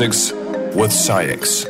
With SAIX.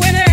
Classics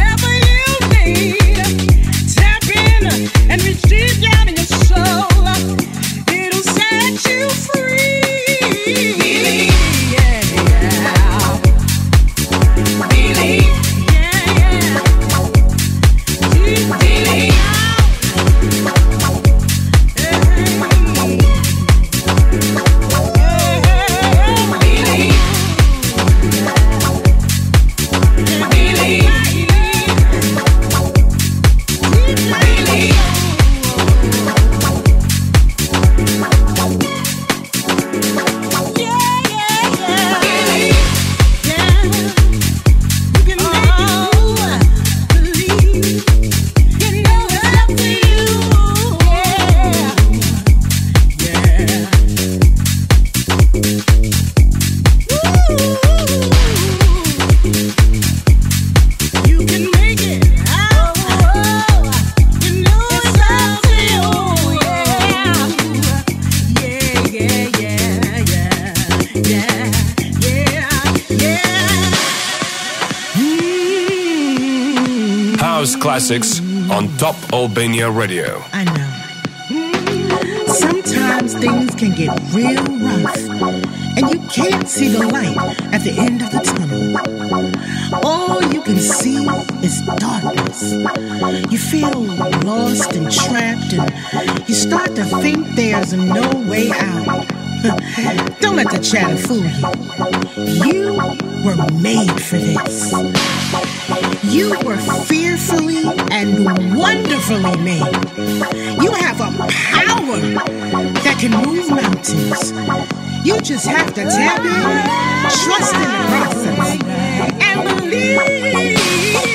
on Top Albania Radio. I know. Sometimes things can get real rough, and you can't see the light at the end of the tunnel. All you can see is darkness. You feel lost and trapped, and you start to think there's no way out. Don't let the chatter fool you. You were made for this. You were fearfully and wonderfully made. You have a power that can move mountains. You just have to tap in, trust in the process, and believe.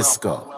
Disco.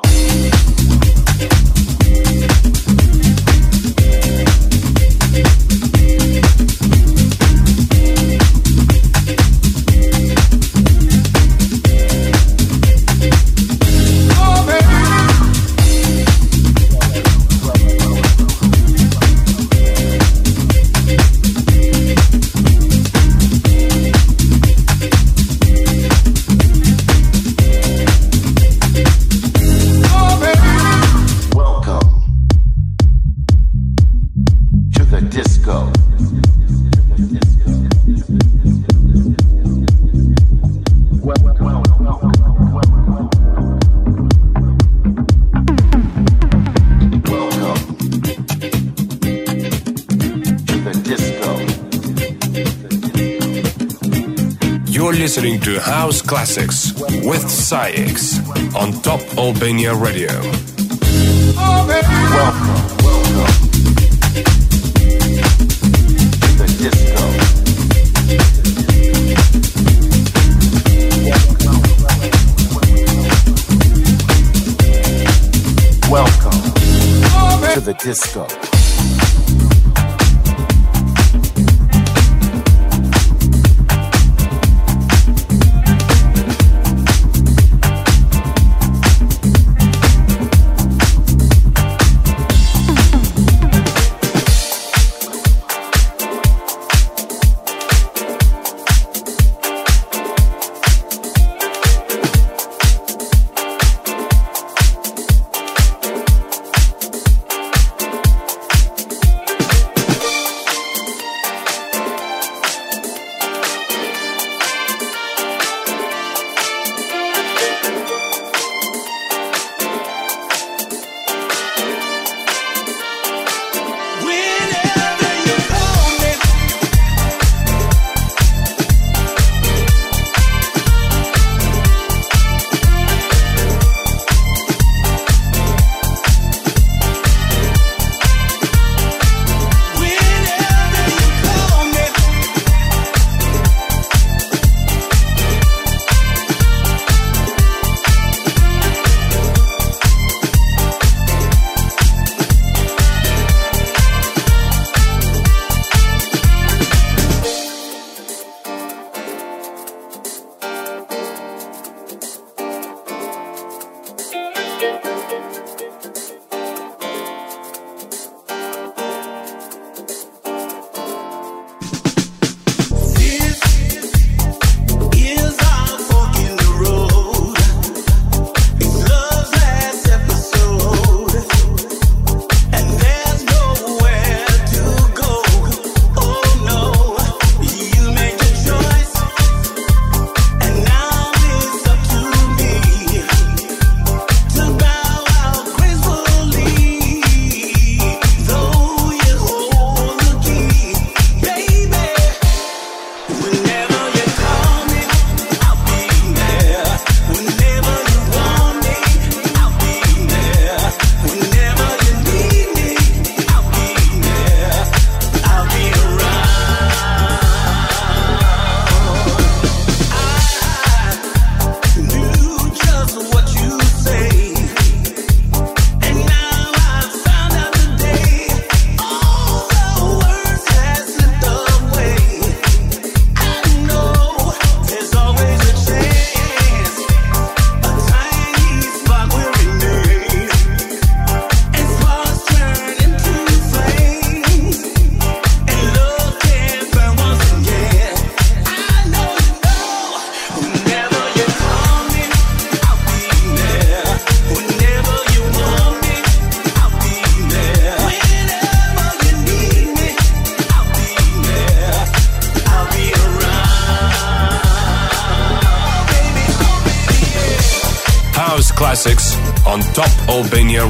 Listening to House Classics with SAIX on Top Albania Radio. Welcome. The disco. Welcome to the disco.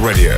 Radio.